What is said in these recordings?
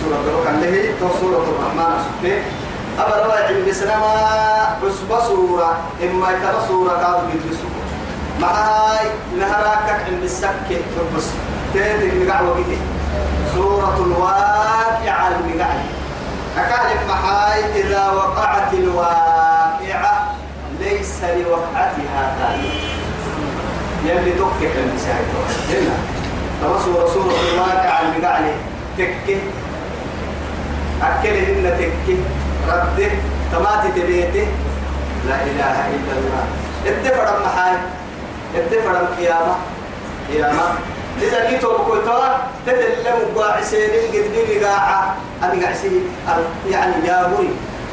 سورة دروك اللي تو سورة الرحمن أسفه أبا رواية بسنما بس سورة إما كما سورة كادو بيدرسوا معاي نهراك عند السكة بس تيدك نقعوا بيدي سورة الواقعة المقعة أكاد محاي إذا وقعت الواقعة ليس لوقعتها كاذبة يلي تكك النساء هنا تمسوا رسول الواقع المقعة تكي أكل إن تكي. رد تماتي تبيته لا إله إلا الله. اتفر محاي. اتفر القيامة قيامة. إذا جيتوا بكل ترى تتلم باعسين قد بي قاعة. أنا قاعسين يعني يا بري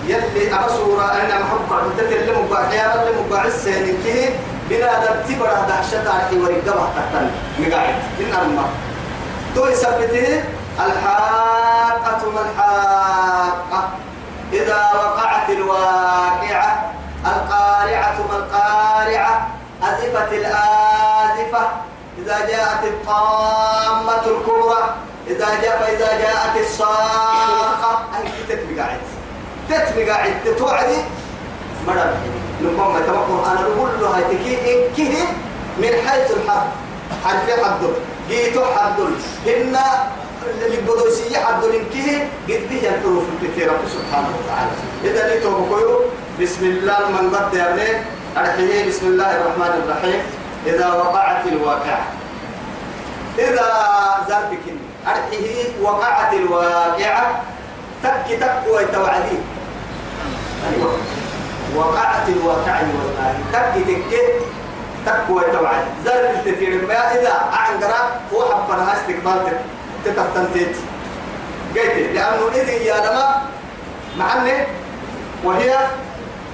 يلي أبا سورة أنا محبة تتلم باعسين لم باعسين كه بلا دبتبرة دهشة على ورقبة تحتل مقاعد إن أما تو يثبته الحاقة ما الحاقة؟ إذا وقعت الواقعة القارعة ما القارعة؟ أزفت الآزفة إذا جاءت الطامة الكبرى إذا جاء فإذا جاءت الصاخة. أي تتبقى عد تتبقى عد تتوعدي مرة نقوم بتوقع أنا نقول له هاي تكي إنكه من حيث الحرف. حرف حد جيتو حد إن اللي قد به الحروف الكثيرة سبحانه وتعالى. إذا لي توقعوا بسم الله من يا أرحيه بسم الله الرحمن الرحيم. إذا وقعت الواقعة. إذا ذاتك أرحيه وقعت الواقعة. تك تك ويتوعدي. أيوة. وقعت الواقعة والله. تك تك تك ويتوعد ذلك التثير ما إذا أعنقرا هو حفرها استقبال تتفتنتيت قلت لأنه إذن يا لما معني وهي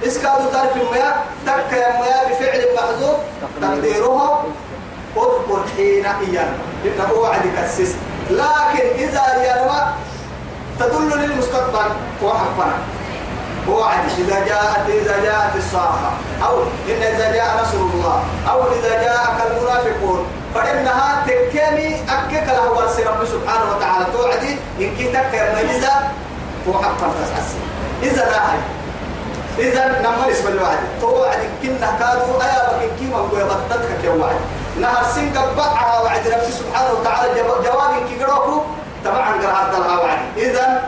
إسكاد تعرف المياه تك يا مياه بفعل محذوف تقديره أذكر حين إيانا إنه وعد كسس لكن إذا يا تدل للمستقبل وحفنا وعد إذا جاءت إذا جاءت الصاخة أو إن إذا جاء نصر الله أو إذا جاءك المنافقون. فإنها تكني أكك له رب سبحانه وتعالى. توعدي إن كي تك ميزة وحفنا تسعسي إذا لا إذا نما اسم الوعد. توعد كنا كادوا أيا بكين كيما نقول بدتك كوعد نهر سنك بقعها وعد رب سبحانه وتعالى. جواب كي قروكو طبعا قرأت لها وعد. إذا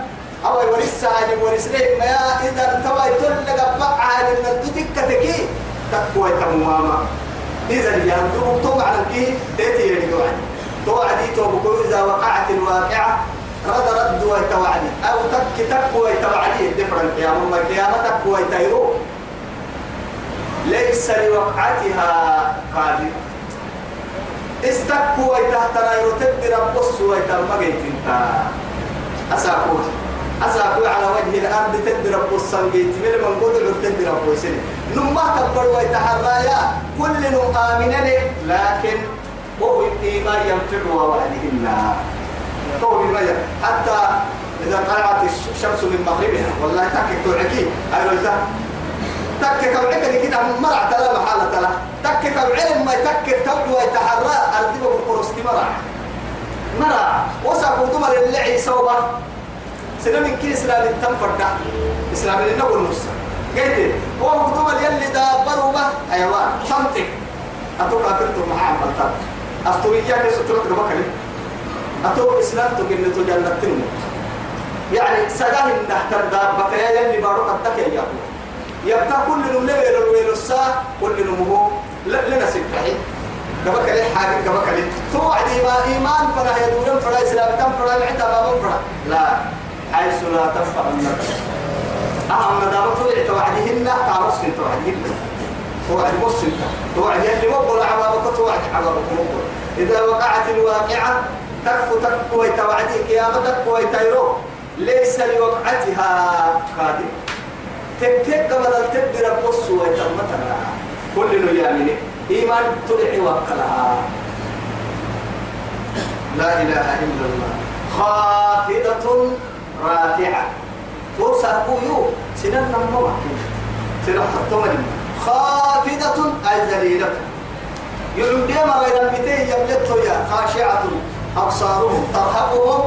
أو ورث عن ورث ليه ما إذا توا يتلقى بقعها من الدتك كتكي تقوى تماما إذا يهدوك تو على كي تأتي يريد وعد توعدي توبكو إذا وقعت الواقعة رد رد ويتوعدي. أو تك تك ويتوعدي. دفر القيامة. ما القيامة تك ويتيرو ليس لوقعتها قادر استك ويتهتنا. يرتد ربص ويتمجيت انت. أساقوه أساقوه على وجه الأرض تد ربص سنجيت من من قدر تد ربص. نما تبر ويتحرايا كل آمنين لكن وهو إيمان ينفع ووعدهن طول المية حتى إذا طلعت الشمس من مغربها والله تكك توعكي إذا تكك توعك كده مرع تلا محالة تلا. تكك العلم ما تكك تبدو ويتحرى أردبه بالقرص مرع مرع وسع قدوم للعي سوبا سنة من كي إسلام التنفر ده إسلام نقول نص قلت هو قدوم يلي دابروا به حيوان. شمتك أتوقع فرتوا معاه فلتان أستوياك سترتك بكري أتو إسلام تقول تجنة تنمو. يعني سجاه تحت الدابة يا يلي بارو قدك يا يابو. يبقى كل نملة ويلو الساعة كل نمو لنا سبحي قبك لي حاجة قبك لي توعد إيمان فلا يدورن فلا إسلام تم فلا معتا فلا لا. حيث لا تنفع النفس أهم دابة توعد توعدهن تعرس في توعدهن. توعد مسلم توعد يلي مقبل عبابك توعد عبابك مقبل. إذا وقعت الواقعة تكو تكو ويتوعدي قيامة تكو ويتيرو. ليس لوقعتها قادم. تكتك بدل تبدر بص ويتمتنا كل نيامني إيمان تدعي وكلها لا إله إلا الله. خافضة رافعة. بوسا كويو سنن نمو سنن حطو خافضة أي ذليلة. يلوم ديما غير المتين يبلتو يا خاشعة أبصارهم ترهقهم.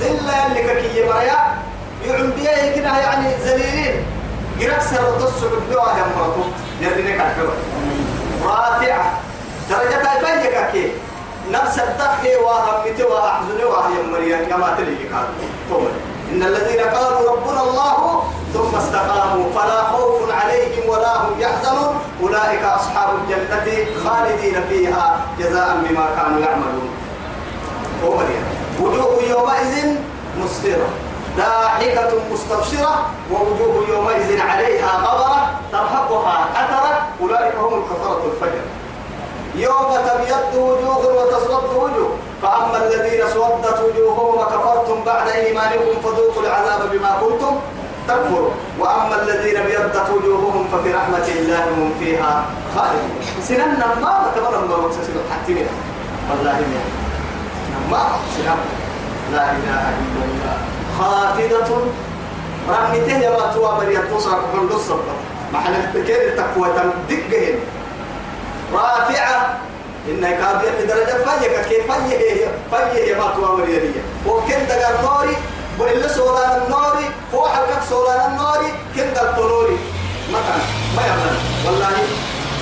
ذلة اللي كي مريا يلوم ديما كنا يعني ذليلين. يركسر وتصعب الدعاء يا مراتو يرنك الحلو رافعة. درجة الفجة كي نفس الضحي وهم متوا أحزن وهم مريا كما تلي قال إن الذين قالوا ربنا الله ثم استقاموا فلا خوف عليهم ولا هم يحزنون. أولئك أصحاب الجنة خالدين فيها جزاء بما كانوا يعملون. وجوه يومئذ مسفرة ضاحكة مستبشرة ووجوه يومئذ عليها غبرة ترهقها قترة أولئك هم الكفرة الفجر. يوم تبيض وجوه وتسود وجوه. فأما الذين سودت وجوههم وكفرتم بعد إيمانكم فذوقوا العذاب بما كنتم تكفروا وأما الذين ابيضت وجوههم ففي رحمة الله هم فيها خالدون. سنن ما تمر ما مكسسل حتى منها والله ما سنن لا إله إلا الله. خافضة. رحمته يا ما توا مريم تصرف من الصبر محل التكير التقوى تدقهن رافعة. إنك هذه درجة فيك كيف فيه فيه ما توا مريم وكن دقر نوري وإلا سولان النوري هو حلقك سولان النوري كن دلتوري مثلا ما يعمل والله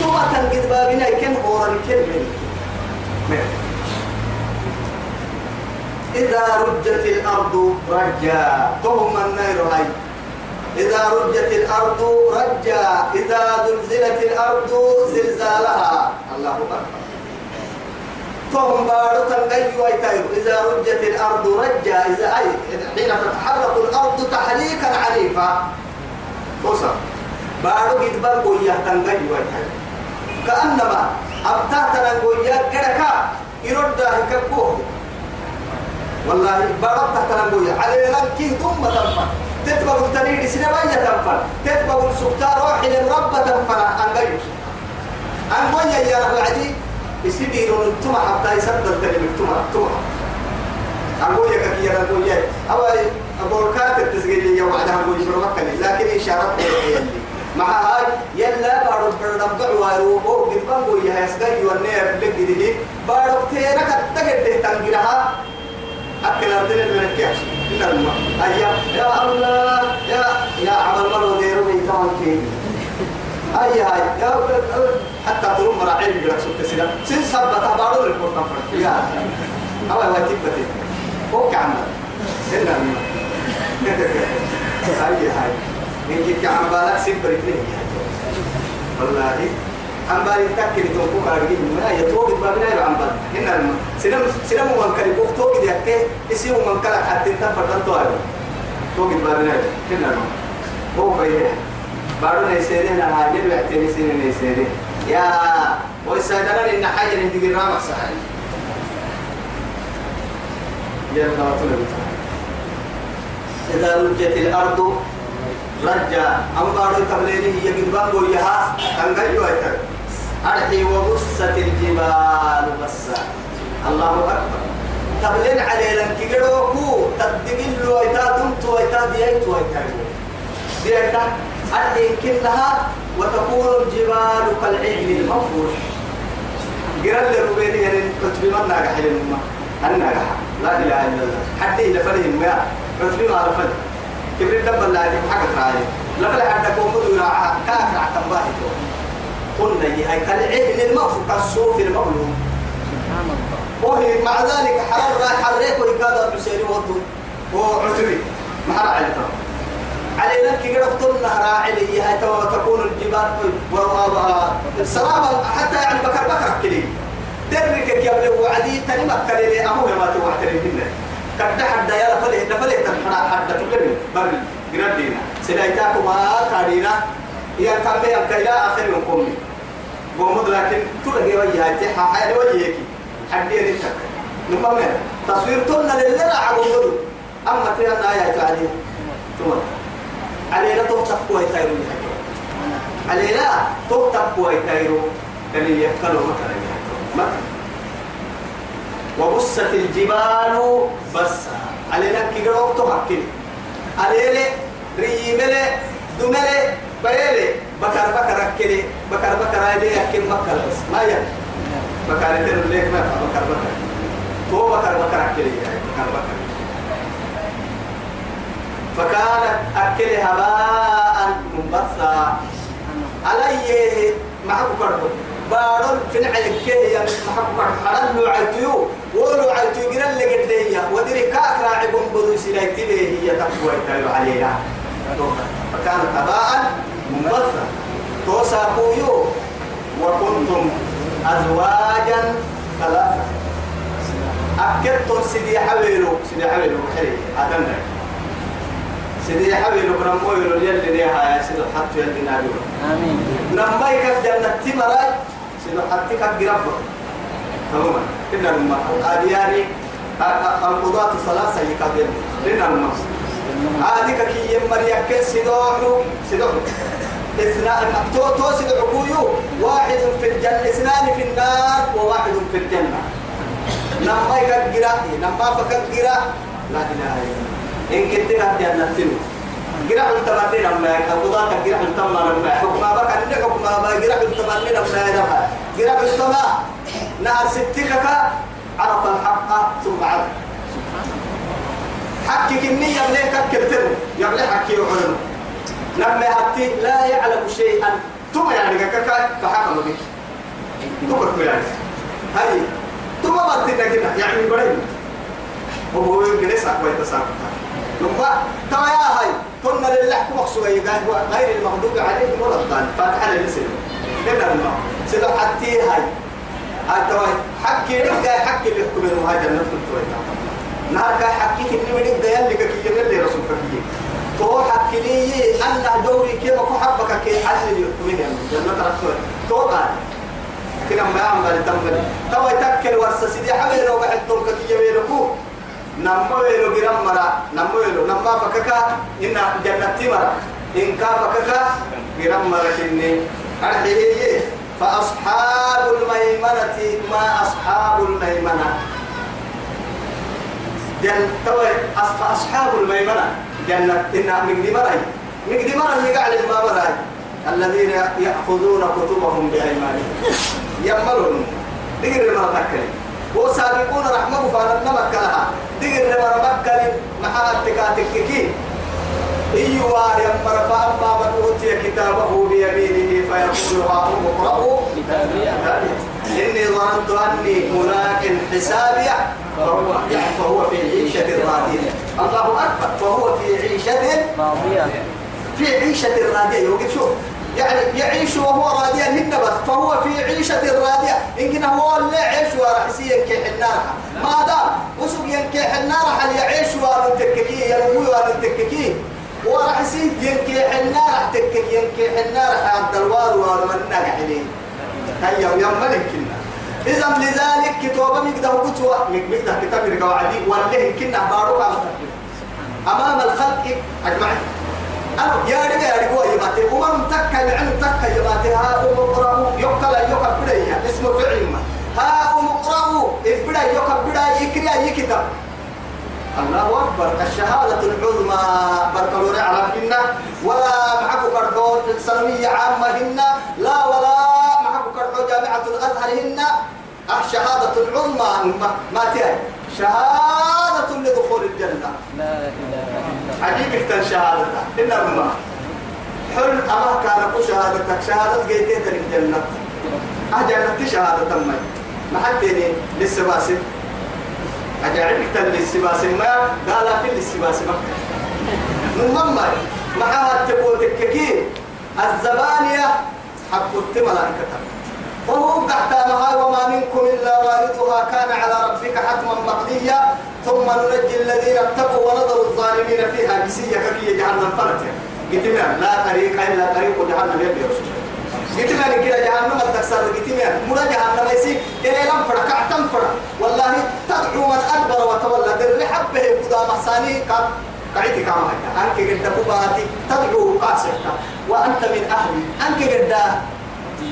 ثم تنقذ بابنا كن أورا كن إذا رجت الأرض رجا تهم النير هاي. إذا رجت الأرض رجا إذا زلزلت الأرض زلزالها. الله أكبر. فهم بارو تنقي ويتاير إذا رجت الأرض رجا إذا أي حين تتحرك الأرض تحريكا عنيفا توصل. بارو قد بارو تنقي ويتاير كأنما أبتاه تنقويا كركا يرد هكاكوه والله بارو تنقويا على لنكيه ثم تنفر تتبع التنيد سنبايا تنفر تتبع السكتار روحي للرب تنفر أنقيوس أنقويا يا رب العديد. يسيدي لون التما حتى يسدد الكلمة التما التما أقول لك أنا أقول لك أو أقول كاتب تسجيل لي وعدها أقول مكني لكن إشارة يلي مع هاي يلا بارو بردم دعوة روبو بانقو يا يسقي والنير لك دي بارو تيرا كتاك ده تنقلها أكل أردن الملكيش إن الله أيا يا الله يا يا عمل مرو ديرو بيتان كي أي هاي حتى تقول مراعي بقولك سبت سلام سن سبت تبارو الكورتان فرق يا. أو هو تبتي هو كعمل سنة أي هاي نيجي كعمل بالك سبت رجلي والله. عم بالي تكلي توقف كارجين ما يتوقف بابنا يا عم بالي هنا الم سلام سلام من كاري بوك توقف يا كه اسمه من كلا حتى فتن توارد توقف بابنا هنا الم هو بيه بارو نيسيري أنا هاجر ويعتني سين نيسيري. يا ويسادنا إن حاجة ندي رامك سهل يلا وطلب إذا رجت الأرض رجع أم بارو تبليني هي قد بانقو يها أنقل يويتر أرحي وبست الجبال بسا. الله أكبر. تبلين علي لنك قدوكو تدقل ويتا دمت ويتا ديائت ويتا ديائتا أرحي كلها وتكون الجبال كالعجل المنفوش قرال لربيني يعني كتب من ناقح للمما الناقح لا إله إلا الله. حتى إلا فرهم ما. كتب ما رفض. كبريت دب الله يتم حقك راعي لفلا حتى قوموا يراعى كاكر عتباهي قلنا هي كالعجل المنفوش كالصوف المغلوب وهي مع ذلك حرر راي حريك ويكاد بسيري وضو. وعتبي ما حرع عليه علينا كي قرفتنا راعي لي هاي تكون الجبال سرابا حتى يعني بكر بكر كلي. درك كي يبلغ وعدي تاني مكر لي أمو ما توعد لي. هنا كده حد يا لفله لفله تنحنا حد تقبل بر جردينا سلايتاكم ما كارينا يا كم يا كيلا آخر يوم قومي. قومد لكن تلقي وجهك حاجة وجهك حد يدك نقوم تصوير تنا لله عقوله أما تيانا يا تعالي تمام. علينا تفتح كوي تايرو علينا تفتح كوي تايرو. كان يكلوا مثلا مثلا وبست الجبال بس علينا كي قروب تحكي علينا ريملي دملي بيلي بكر بكر أكلي بكر بكر هذه أكل بكر بس. ما يه بكر تر ليك ما بكر بكر. تو بكر بكر أكلي بكر بكر. فكانت أكل هباء منبث مبثا علي معك كربو. بارون في نعيك يا محك حرام لو عيتيو. ولو عيتيو جرا اللي قد لي ودري كاك راعي بمبدو سلايتي هي تقوى تايو عليها فكان تباعا منبثا. توسا كويو وكنتم أزواجا ثلاثة. أكدتم سيدي حويلو. سيدي حويلو حري أدنى سيدي حويلو بنمويلو يلي ليها يا سيدي حتى يلي نابيلو آمين. لما يكف جنة تمراي سيدي حتى كف قربه تماما إن الماء القادياني القضاة الثلاثة يكف لنا الماء هذه كي يمر يكن سيدوحو سيدوحو اثنان تو تو سيدوحو واحد في الجنة إثنان في النار وواحد في الجنة. لما يكجرا لما فكجرا لا إله إلا الله. إن كنت قد جنتين جرا انت بعدين لما قضاء جرا انت ما ما بقى عندك حكم ما جرا انت بعدين لما يدفع جرا انت ما نهر ستك عرف الحق ثم عرف. حكك النية بليك كتر يبلي حكي وعلم لما يأتي لا يعلم شيئا. ثم يعني كك فحكم بك تقول يعني. هاي. ثم بطلنا كده يعني برين وهو يجلس أقوى تساقط لما تما يا هاي كنا لله مقصود غير المغضوب عليهم ولا الضالين. فاتحة للسلم كده الماء سيدو حتى هاي. هاي حكي لك حكي لك من المهاجر ندخل تويتا نهار كاي حكيك إني من الديان لك كي يلي رسولك كي تو حكي لي أن دوري كيف أكو حبك كي حل يحكمين جنة رسول تو قال. كنا ما يعمل تمبل تو يتكل ورسا سيدي حبيل لو قاعد تلك كي يبيلكو نما ويلو جرام مرا نما ويلو نما فككا إن جنة مرا إن كا فككا جرام مرا كني أرحيه فأصحاب الميمنة ما أصحاب الميمنة جن توي أصحاب الميمنة جنة إن مقدي مراي مقدي مراي يقعد ما مراي الذين يأخذون كتبهم بأيمانهم يملون دقر ما تكلم وسابقون رحمه فانا مكلها دقر ما مكل محمد تكاتككي أيوة يمر فأما من أوتي كتابه بيمينه فيقول هاؤم اقرأوا. إني ظننت أني ملاق حسابي فهو فهو في عيشة راضية. الله أكبر فهو في عيشة ماضية في عيشة راضية. يوقف شوف. يعني يعيش وهو راضيا هنبت فهو في عيشة راضية. يمكن هو اللي يعيش ورحسي ينكح النار ما دام وسوق ينكح النار هل يعيش ورنتككي ينوي ورنتككي ورحسي ينكح النار تكك ينكح النار حد الوار ورمنا عليه هيا ويا ملك كنا. إذا لذلك كتابة مقده قتوة مقده كتاب القواعدي والله كنا باروك على أمام الخلق. أجمعين. أنا يا رجال يا رجال يا باتي ومن تكا العلم تكا يا باتي. ها أم اقرأوا يقلأ يقا بداية اسم فعل ما. ها أم اقرأوا البدا يقا بدا يكريأ يكتب. الله أكبر. الشهادة العظمى. بركلوري على هن ولا معكو كردوت سلمية عامة هن. لا ولا معكو كردوت جامعة الأزهر هن. الشهادة العظمى. ما تهي شهادة لدخول الجنة. لا إله إلا حقيقة كان شهادتها إن الله حل أما كان شهادتك. شهادة جيتين الجنة أجنة شهادة ما ما حديني لسه باسم أجعلك تل لسه باسم ما قال في لسه باسم نمم معها تقول تككي. الزبانية حقت ملائكة وهو تحت مها وما منكم إلا واردها. كان على ربك حتما مقضيا. ثم ننجي الذين اتقوا ونذر الظالمين فيها جسية كفية جهنم. فرتها قلتنا لا طريق إلا طريق جهنم. يبي رسول قلتنا كده جهنم التكسر قلتنا مرا جهنم يسي إلى لم فرق أعتم فرق والله تدعو من أدبر وتولى در حبه قدا محساني قد قعدت هيك أنك قد بباتي تدعو قاسك وأنت من أهلي. أنك قد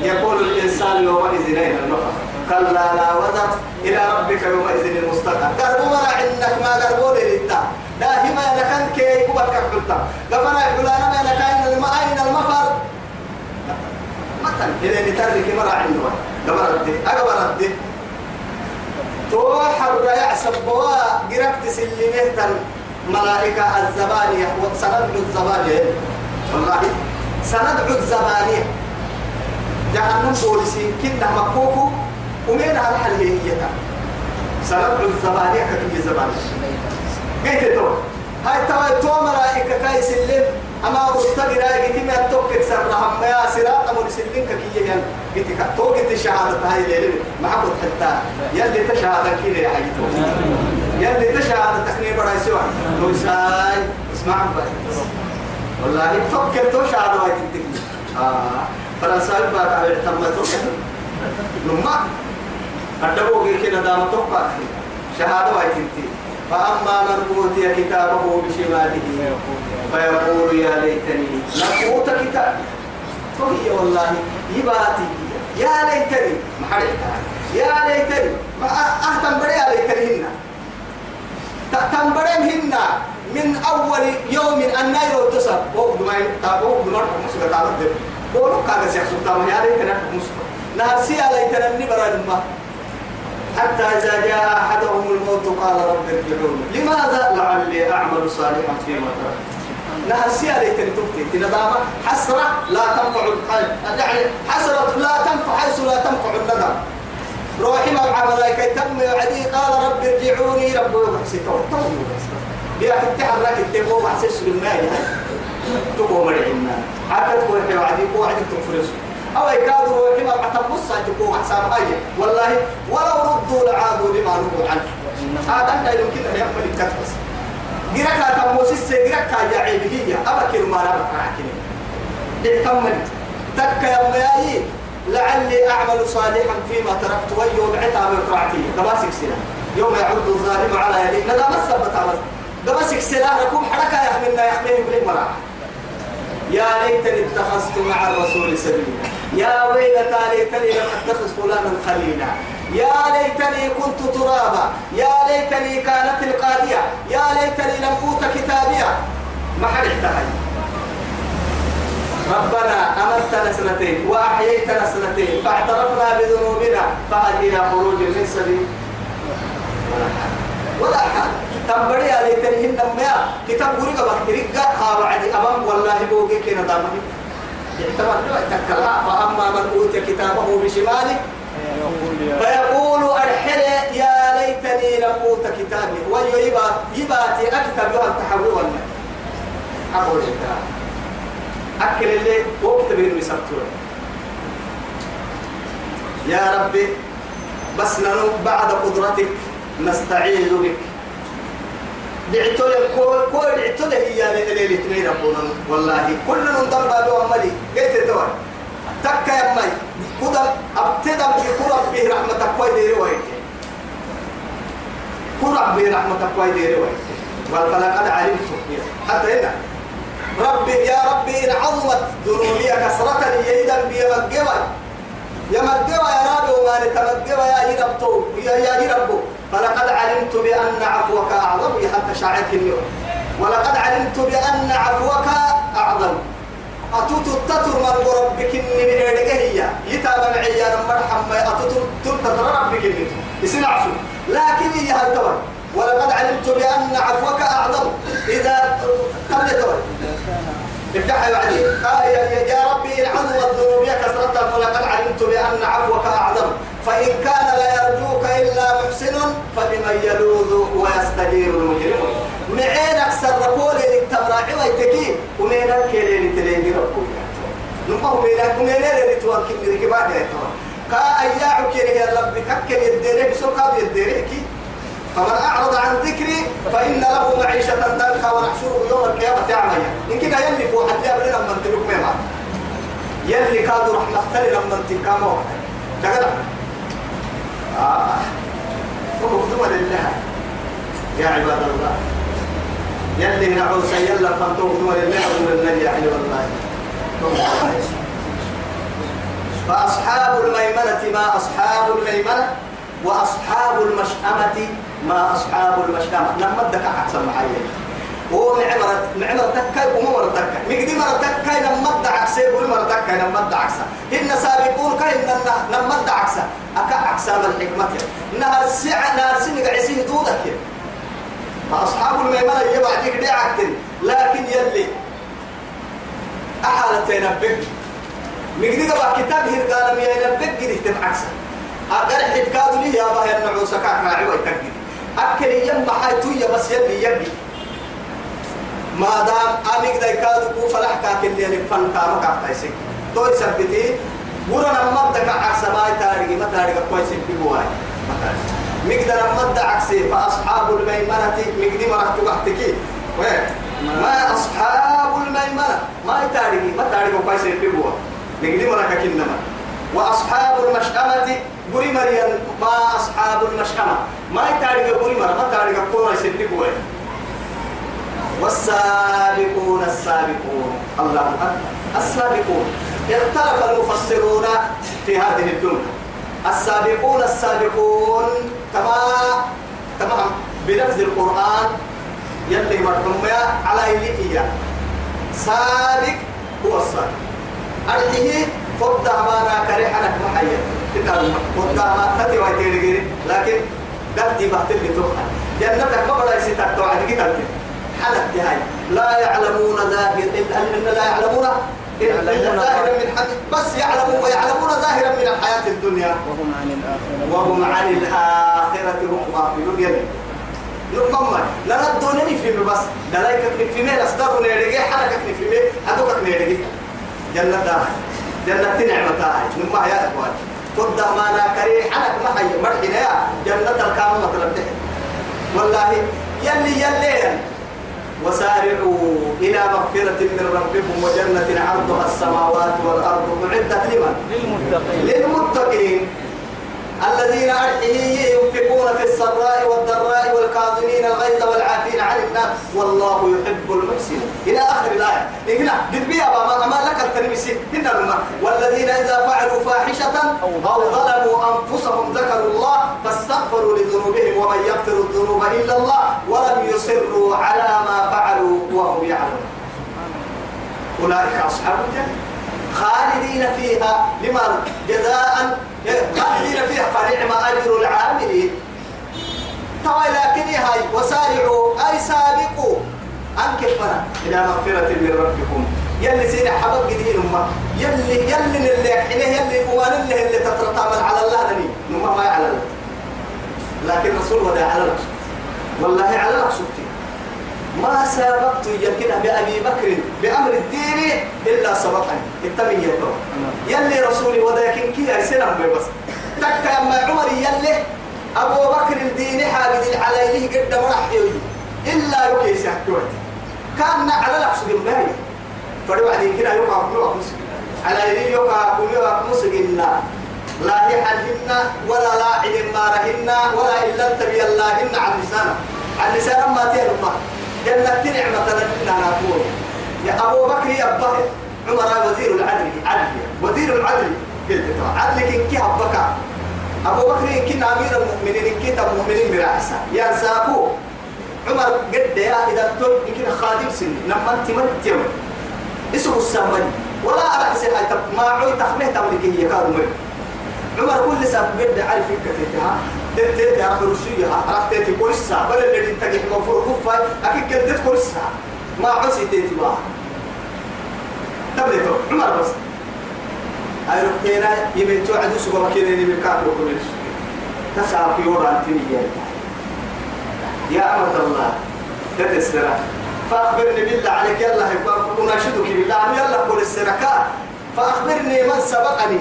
يقول الإنسان يومئذ أين المفر كلا لا وزر إلى ربك يومئذ المستقر. قربوا مرا عندك ما قربوا للتا. داهما لكن كي كبت كفلتا. قفنا يقولانا ما لكاين الم أين المفر؟ مثلا إلى نترك مرا عنده. قبر الدي أقبر الدي توحر يعصب بوا. قرقت سلمه ملائكة الزبانية. وسند الزبانية. والله سندعو الزبانية. جهنم بوليسين كنا مكوكو ومين على الحل هي سندعو الزبانية كتب الزبانية قلت تو هاي توا تو ملائكة كاي سلم أما أستغرى قلت ما توكل سرهم يا سراط أمر سلم كي ين قلت تو قلت الشهادة هاي ليلة. ما حبت حتى يلي تشهادة كده يا حي يلي تشهادة تخني برا سوا تو ساي اسمع بس. والله تو شهادة هاي تنتهي آه. فرنسا بقى على تمتو نما. أدبو غير كده دام توقع شهادة هاي تنتهي فأما من أوتي كتابه بشماله فيقول يا ليتني لم أوت كتاب. فهي والله يباتي. يا ليتني. ما حرقتها يا ليتني. ما أهتم بري يا ليتني تنبرم هنا. من أول يوم النير تصب وقت ما تابو بنور مسك تعالى ده بقولوا كذا سيحصل تام يا ليتني مسك نهسي يا ليتني برا حتى إذا جاء أحدهم الموت قال رب ارجعون لماذا لعلي أعمل صالحا فيما تركت نهسي عليك تبتي تندامة حسرة لا تنفع يعني حسرة لا تنفع حيث لا تنفع الندم روحي مع ملائكة تم يعدي قال رب ارجعوني رب يبحثي تو بيا تتحرك التبو بحسس بالماء. تبو مرعنا حتى تقول حيو عدي قوة عدي تنفرسه أو يكادوا روحي مع تبص تقوم حساب أي والله ولو ردوا لعادوا لما نهوا عنه. هذا لا يمكن أن يعمل الكتبس جرك تموسس جرك يا عيبية أبكر ما لا بكرهكني اكمل تك يا مياي لعلي أعمل صالحا فيما تركت. ويوم بعتها بقرعتي دماسك سنة يوم يعود الظالم على يديه ندام السبت عمل دماسك سنة ركوب حركة يحملنا يحمله بلي مرأة يا ليتني اتخذت مع الرسول سبيلا. يا ويلتى ليتني لم اتخذ فلانا خليلا. يا ليتني كنت ترابا. يا ليتني كانت القاضية يا ليتني لم أوت كتابيا. ما حد احتاج ربنا أمتنا سنتين وأحييتنا سنتين. فاعترفنا بذنوبنا. فهل إلى خروج من سبيل. ولا حاجة ولا حاجة تنبري على تنهن نميا كتاب غريقة بكتريقة ها بعد أمام والله بوجي كنا دامه يعتبر تكلها فأما من أوتي كتابه بشماله فيقول أرحل يا ليتني لم أوت كتابي. ويبا يباتي أكتب يوم تحول أقول لك أكل اللي وقت بين مسكتور يا ربي بس ننو بعد قدرتك نستعيذ بك. دعتو كل كل دعتو له هي ليلة اثنين ربنا والله كل من ضرب له عملي قلت توي تك يا مي كذا ابتدى بكرة به رحمتك كوي ديري ويك كرة به رحمتك كوي ديري ويك فلقد علمت. حتى هنا. ربي يا ربي إن عظمت ذنوبي كسرة يدا بي. مجوى يا ربي وما نتمجوى يا يربتو يا يا يربو فلقد علمت بأن عفوك أعظم حتى شاعرك اليوم. ولقد علمت بأن عفوك أعظم. أتوت التتر من ربك من هي. يتابع معي يا مرحم أتوت تتر ربك إني يسمع عفو لكن هي هالتور ولقد علمت بأن عفوك أعظم. إذا قبل تور ابدأ بعدين يا ربي إن عظمت ذنوبي كثرتها فلقد علمت بأن عفوك أعظم. فإن كان لا يرجوك إلا محسن فبمن يلوذ ويستجير المجرم معين أكثر رقول لك تبراعي ويتكي ومين الكيلين تلين ربك نقوم بينك ومين اللي توكل لك بعد كا أياعك يا ربي ككل يديرك بسوكا يديرك فمن أعرض عن ذكري فإن له معيشة ضنكا ونحشره يوم القيامة أعمى إن كده يلي فوق حد يبلي لما تلوك ميما يلي كادوا رحمة لما تلكامو تقدر آه فقدوا لله يا عباد الله. يلي نعوس يلا فانتم لله ولله يا عباد الله فأصحاب الميمنة ما أصحاب الميمنة وأصحاب المشأمة. ما أصحاب المشأمة لما بدك أحسن معايا هو معمرة معمرة تكاي ومرة تكاي مقدي مرة تكاي لما بدع سيب مرة تكاي أكا عكسا من الحكمة نهر السعة نهر سنة عسيه دودك. فأصحاب الميمنة يبع ديك دي عكتن لكن يلي أحالة ينبك. مقدي كتاب هرقال ميا ينبك قد تتعكس أقر حد كادو لي يا باه النعوسة كاك راعي ويتقدي أكل يم حيتو يا بس يلي يبي. ما دام أميك داي كادو كو فلح كاك اللي يلفن كاما كاك تايسك تو يثبتي ورنا مبدك عكس ما تاريخ ما تاريخ كويس بيبواي ما مقدر مد عكسي فأصحاب الميمنة مقدي مرحت وقتك وين ما أصحاب الميمنة. ما تاريخ ما تاريخ كويس بيبوا مقدي مرحك كنما وأصحاب المشأمة بري مريم ما أصحاب المشأمة. ما تاريخ بري مرة ما تاريخ كويس بيبوا والسابقون السابقون. الله أكبر. السابقون. اختلف المفسرون في هذه الدنيا. السابقون السابقون كما تمام بلفظ القرآن يلي مرحوم على إليه سابق هو السابق. أرحيه فضع ما كريحنا محيا فضع ما تتي ويتيري لكن دفتي بحتل لتوحى جنتك ما بدا يسيتك توعد كتابك حلت هاي لا يعلمون ظاهر إلا لا يعلمون ظاهرا من حد بس يعلمون ويعلمون ظاهرا من الحياة الدنيا. وهم عن الآخرة. وهم عن الآخرة هم غافلون. يلي لا ندونني في بس دلايك في مين أصدر نيرجع حركة في مين هذوك نيرجع جنة دار جنة نعمة تاعي نما يا إخوان. فض ما لا كري حرك ما هي مرحنا جنة الكامل مطلب والله يلي يلي. وسارعوا إلى مغفرة من ربكم وجنة عرضها السماوات والأرض أعدت لمن؟ للمتقين. للمتقين. الذين أرحيه ينفقون في السراء والضراء والكاظمين الغيظ والعافين عن الناس والله يحب المحسنين. إلى آخر الآية. هنا؟ قد بيا ما ما لك التلمسي هنا والذين إذا فعلوا فاحشة أو ظلموا أنفسهم ذكروا الله فاستغفروا لذنوبهم ومن يغفر الذنوب إلا الله ولم يصروا على ما فعلوا وهم يعلمون أولئك أصحاب الجنة. خالدين فيها لمن؟ جزاء. خالدين فيها فنعم أجر العاملين. طوى لكن هاي وسارعوا أي سابقوا. أنكفنا إلى مغفرة من ربكم. يلي سينا حبب جديد أمة. يلي يلي اللي حينه يلي وأن اللي اللي تترتعمل على الله نما ما يعلم لكن رسول ودا على لك والله على سبتي ما سبقت يمكن بأبي بكر بأمر الدين إلا سبقني. التمين يتو يلي رسولي وداكن كي أرسلهم بس. تكا أما عمر يلي أبو بكر الدين حاجد عليه قد مرحيوي إلا يكي سحكوت كان على لحظة الباية فدوا بعدين كده يوقع كلوا مسك على يدين يوقع كلوا مسك إلا لا. يحلهن ولا لا عدم مارهن ولا إلا تبي اللهن عن لسانه. عن لسان ما تيرمه جنة نعمة لنا نقول يا أبو بكر يا أبا عمر وزير العدل عدل وزير العدل عدل كن كي أبكى أبو بكر كن أمير المؤمنين كي المؤمنين برأسا يا ساكو. عمر قد يا إذا تقول يمكن خادم سن لما تيم اسمه السامري. ولا أرأس ما عوي تخمه تملك هي كارمي عمر كل سنة قد عارف كتتها يا رب رشيها رحت تي كورسا. بل اللي انت جيت مفروض كفاي أكيد كدت كورسا. ما عسي تيتي بقى تبلتو عمر بس. هاي ركينا يمين توعد سوق مكينة يمين كاتو كل تسعى في ورا انتني يا أمر الله تتسرع فأخبرني بالله عليك يلا أناشدك بالله يلا قل السركات فأخبرني من سبقني.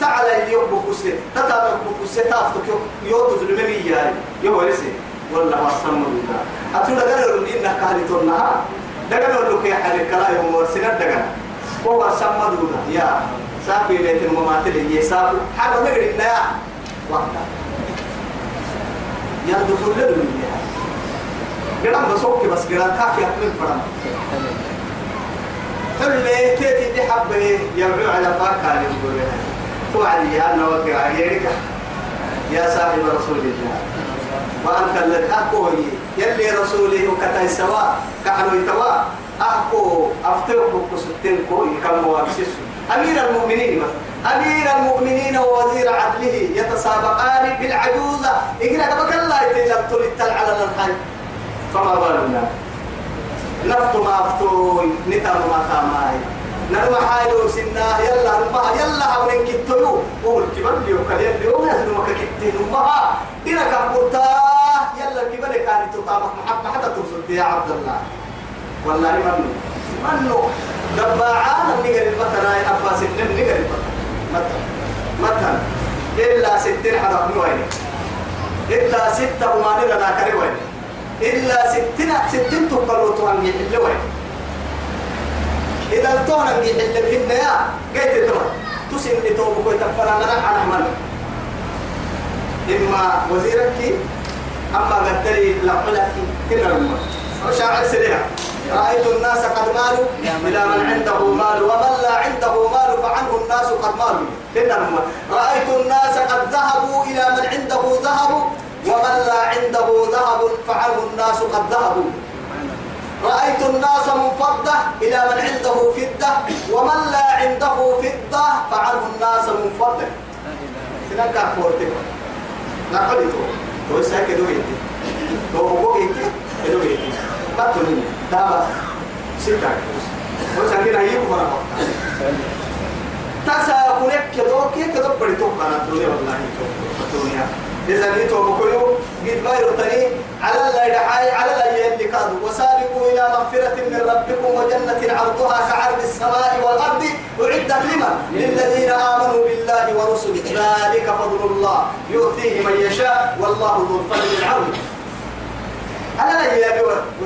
تعالى اليوم بكوسة. تتابع بكوسة تافتك يوم تظلمني يا يوم ورسي والله وصلنا بالله أتونا قالوا لي إنك كهلي تونها دقنا لك يا حالي كلا يوم ورسنا دقنا وهو سمى دونا يا ساقي بيت المماثل يا ساقي حاجة نقول إنها يا. وقتا يا دخول يا. قدام بسوق بس قدام كافي أكمل فرما حلي تيتي دي حبه يرجع على فاكهة يقول توعدي أنا وقع يريك يا صاحب رسول الله وأنت الذي أحكوه يلي رسوله وكتاي سواء كحنو يتوا أحكو أفترق بكسوتين كوي كم موابسس أمير المؤمنين أمير المؤمنين ووزير عدله يتسابقان بالعجوزة إقرأ كبك الله يتلم تلتل على الحي فما بالنا نفط ما أفتوي نتام ما تاماي نرمى حايلو سنا يلا نما يلا هونين كتلو هو الكبر اللي وكل يلي هو نازل مكا كتين نما دينا كبرتا يلا الكبر كان تطامح محبة حتى توصل يا عبد الله. والله منو منو دبعان نقر المتنا يا أبا سنين نقر المتنا مثلا إلا ستين حرف نوين إلا ستة وما لنا كروين إلا ستين ستين تقلوا تهنجي اللوين إذا التونا نجي حل بهن يا قيت تما تسين لتوب كوي تفرا لنا عن من إما وزيرك أما قدري لقلك كنا لما وشاعر سريع. رأيت الناس قد مالوا إلى من عنده مال ومن لا عنده مال فعنه الناس قد مالوا. كنا لما رأيت الناس قد ذهبوا إلى من عنده ذهب ومن لا عنده ذهب فعنه الناس قد ذهبوا. رأيت الناس منفضة إلى من عنده فدة ومن لا عنده فدة فعنه الناس منفضة. سنان كافورتك لا قلت تو ساكي دو يتي تو بو يتي دو يتي باتو نين دابا. سيكا. تو ساكي لا يكو فرا تاسا كونك كدو كي كدو بدي تو. كانا الدنيا والله الدنيا إذا نيتو بكيو قد ما يرتني على الله يدعي على الله كادوا وسابقوا إلى مغفرة من ربكم وجنة عرضها كعرض السماء والأرض أعدت لمن؟ للذين آمنوا بالله ورسله. ذلك فضل الله. يؤتيه من يشاء. والله ذو الفضل العظيم. على الله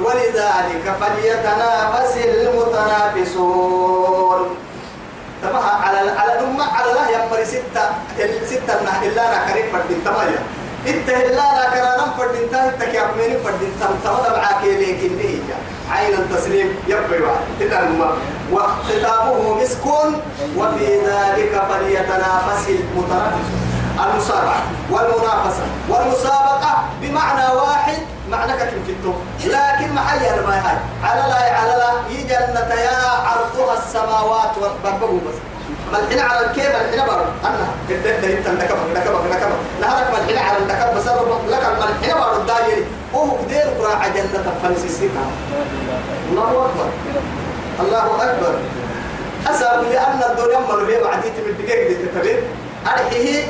ولذلك فليتنافس المتنافسون. تمام على على الأمة على الله يمر ستة ستة إلا أنا قريب فردين تمام إنت إلا أنا كرانا فردين تاه إنت كي أبنين فردين تام تمام معاك لكن هي عين التسليم يبقى واحد الأمة وختامه مسك وفي ذلك فليتنافس المتنافسون المسارعة والمنافسة والمسابقة بمعنى واحد معنى كم كتو لكن محيا ما هاي على لا على لا يجنة يا عرضها السماوات والبربه بس. ملحنا على الكيب ملحنا بار أنا. كده ده أنت نكبر نكبر نكبر نهارك ملحنا على النكبر بس لك ملحنا بار الداير هو كدير قراء جنة فلسسينا الله أكبر الله أكبر أسأل لأن الدنيا مرة بعدين تبي دقيقة تتبين أرحيه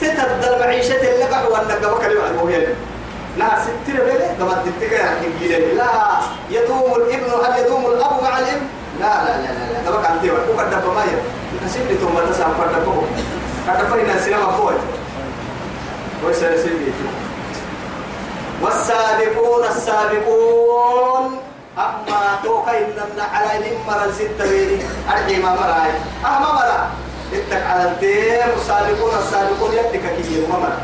تتبدل معيشة اللي قحوة أنك بكرة المهم لا. ستر بله كما تتكا يعني لا يدوم الابن هل يدوم الاب مع الابن لا لا لا لا. لا كما كان ديوا كو قد ما يا نسيب لي ثم تسا قد بو قد فينا سينما فوت ويسال سيدي والسابقون السابقون أما توقع إننا على نمر الستة بيني أرحي ما مراي أما مرا اتك على الدين السابقون السابقون يدك كي ما مرا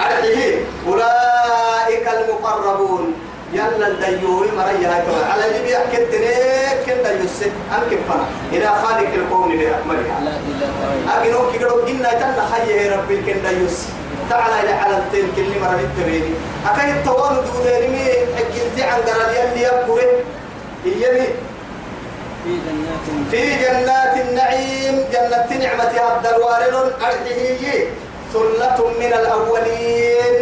أرحيه أولئك المقربون يلا الديوي مريا هاي على اللي بيحكي كن ديوسي أنك فنا إلى خالق الكون بأكملها أجنو كيكرو إنا تنا خيه ربي كن ديوس تعالى إلى على التين كل مرة التبيني أكاي التوان دوديني مي حكيتي عن قرال يلي يبكوه إيامي في جنات النعيم. جنة نعمة عبد الوارد أرحيه ثلة من الأولين.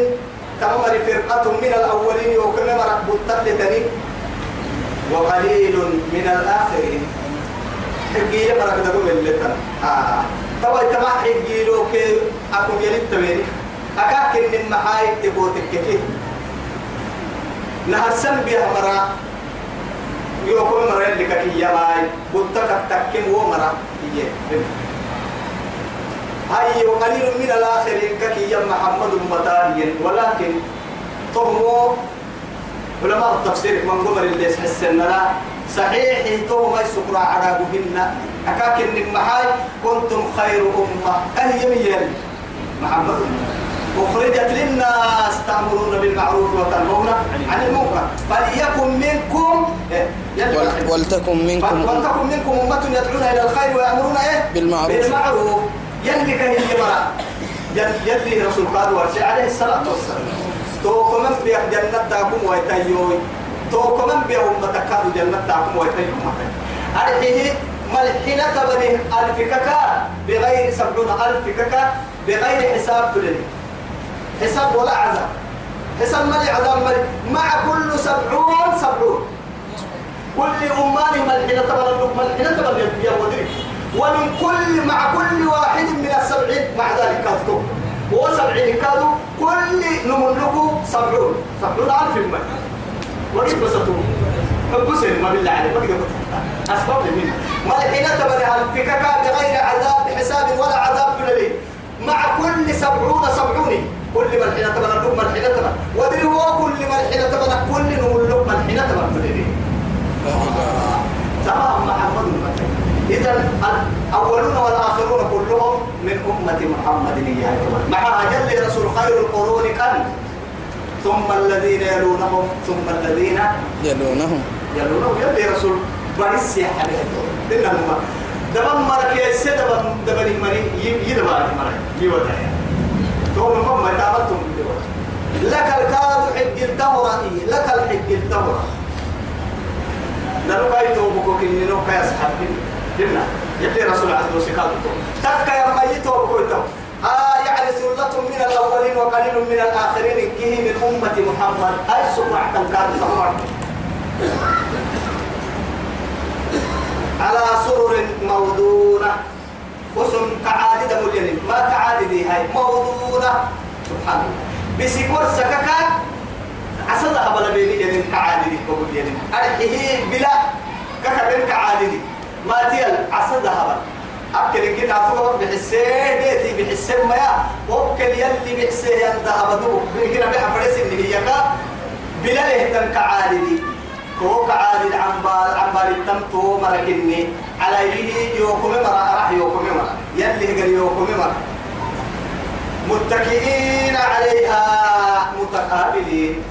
تمر فرقة من الأولين وكل مرة بطلتني وقليل من الآخرين. حقي لي مرة كده من اللتن آه. طبعا تما حقي لو كي أكون يلي تبيني. أكاكن من محايد تبوتك كيف نهر سن بيها مرة. يوكل مرة اللي كي يماي بطلت تكين ومرة. هي هاي وقليل من الآخرين كي يا محمد متاهين ولكن تهمو علماء التفسير من قمر اللي حسنا صحيح تهمو السكرة على بهن أكاكن المحاي كنتم خير أمة. أهي ميال محمد. أخرجت للناس تأمرون بالمعروف وتنهون عن المنكر. فليكن منكم ولتكن منكم ولتكن منكم أمة يدعون إلى الخير ويأمرون إيه؟ بالمعروف. بالمعروف. يلي كهي مرا. يلي رسول قاد ورشي عليه الصلاة والسلام. تو كمان بيا جنة تاكم ويتايوي. تو كمان بيا أمة كادو جنة تاكم ويتايوي. أرحيه ملحنة بني ألف ككا بغير سبعون ألف ككا بغير حساب تلني حساب ولا عذاب. حساب ملي عذاب ملي. مع كل سبعون سبعون. كل أمان ملحنة تبل ملحنة تبل يا ودري ومن كل مع كل واحد من السبعين مع ذلك كاتو وسبعين كادوا كل نملكه سبعون. سبعون ألف من وكيف بسطوا حبسين ما بالله عليك ما تقدر أسباب من ملحنة تبل هالفكك بغير عذاب بحساب ولا عذاب كل مع كل سبعون سبعون كل ملحنة تبل اللقمة ملحنة تبل ودري هو كل ملحنة تبل كل نملك ملحنة تبل تمام محمد المتين إذا الأولون والآخرون كلهم من أمة محمد إياه مع أجل رسول خير القرون كان ثم الذين يلونهم ثم الذين يلونهم. يلونهم. يلي رسول بريس يا حبيبي إنهم دبن مرك يا سيد دبن دبن مري مري يودا تقول ما تعبتم لك الكاد حق الدورة لك الحق الدورة توبكو كني نو كاي أصحاب جنة يلي رسول عز وجل تكا يا ميت توبكو تو آه يعني سلة من الأولين وقليل من الآخرين. كه من أمة محمد. أي سمع كان سمع على سرر موضونة. وسم كعادة مليانين ما كعادة هاي. موضونة. سبحان الله. بسيكور سككا عسل أبلا بيني جنين كعادي كبر جنين أرحيه بلا ككبر كعادي ما تيل عسل أبلا أكل كنا أفكر بحسين بيتي بحسين ما يا وكل يلي بحسين ينتهى بدو بيجينا بحفرس اللي هي كا. بلا لهتن كعادي كو كعادي عمبال عمبال التمتو مركني. على يلي يوكم مرا راح يوكم مرا يلي هجر يوكم مرا متكئين عليها. متقابلين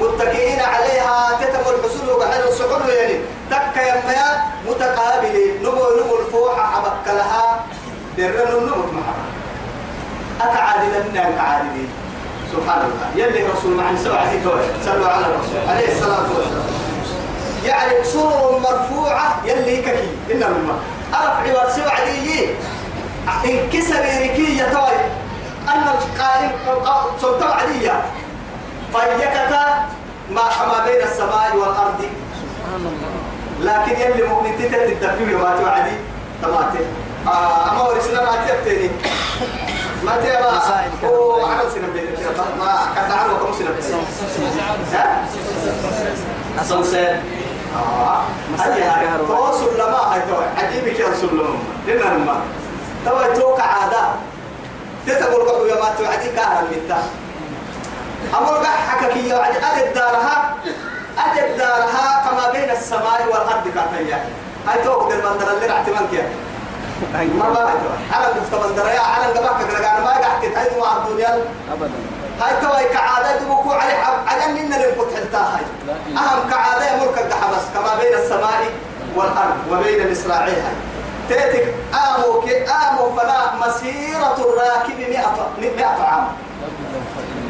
متكئين عليها تتم الحصول وقحل السحر يعني. تك يميا متقابلين نمو نمو الفوحة حبك لها درن نمو محبا أكعادي لنا أكعادي سبحان الله. يلي رسول معي سبعة صلوا على الرسول. عليه الصلاة والسلام. يعني سرر مرفوعة يلي ككي. إن الماء أرفع والسبعة دي إنكسر ركية توي. أن القائم سلطة عادية فيكك ما ما بين السماء والأرض. لكن يلي مؤمن تتت الدفيل ما توعدي تماتي. آه أما ورسنا ما تبتني ما تبا هو عمل سنة بين ما كان عمل كم سنة بين ها؟ أسوسن آه. توصل لما؟ هاي توي عجيبك يا رسول الله لنا الماء توي توقع عادات تتقول قبل ما توعدي كهرب بالتا أمر قح حكك يا أدب دارها أدب دارها كما بين السماء والأرض كاتيا هاي توقد المندر اللي رعت منك ما ما هاي على مفت مندر يا على قبك كذا أنا ما قعدت هاي مع الدنيا. أبدا. هاي توي كعادة دبكو على حب. على منا اللي كنت حلتها هاي. أهم كعادة يمرك الدحبس كما بين السماء والأرض وبين مصراعيها. هاي تاتك آمو كي آمو فلا مسيرة الراكب مئة مئة عام.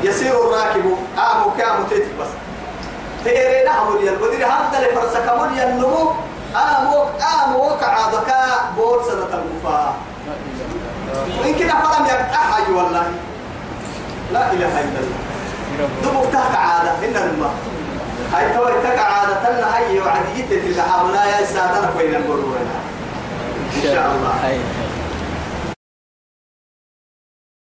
يسير الراكب. آمو كامو تاتك بس. تيري نعم اليل. ودري هذا اللي فرسك من ينمو آمو آمو كعادك بول سنة الوفاة وإن كده فلم يقطعها والله. لا إله إلا الله. دبك تحت عادة إن الماء. هاي توي تك عادة تنا هاي وعديتي تلك حاملا يا سادنا بين القرون إن شاء الله.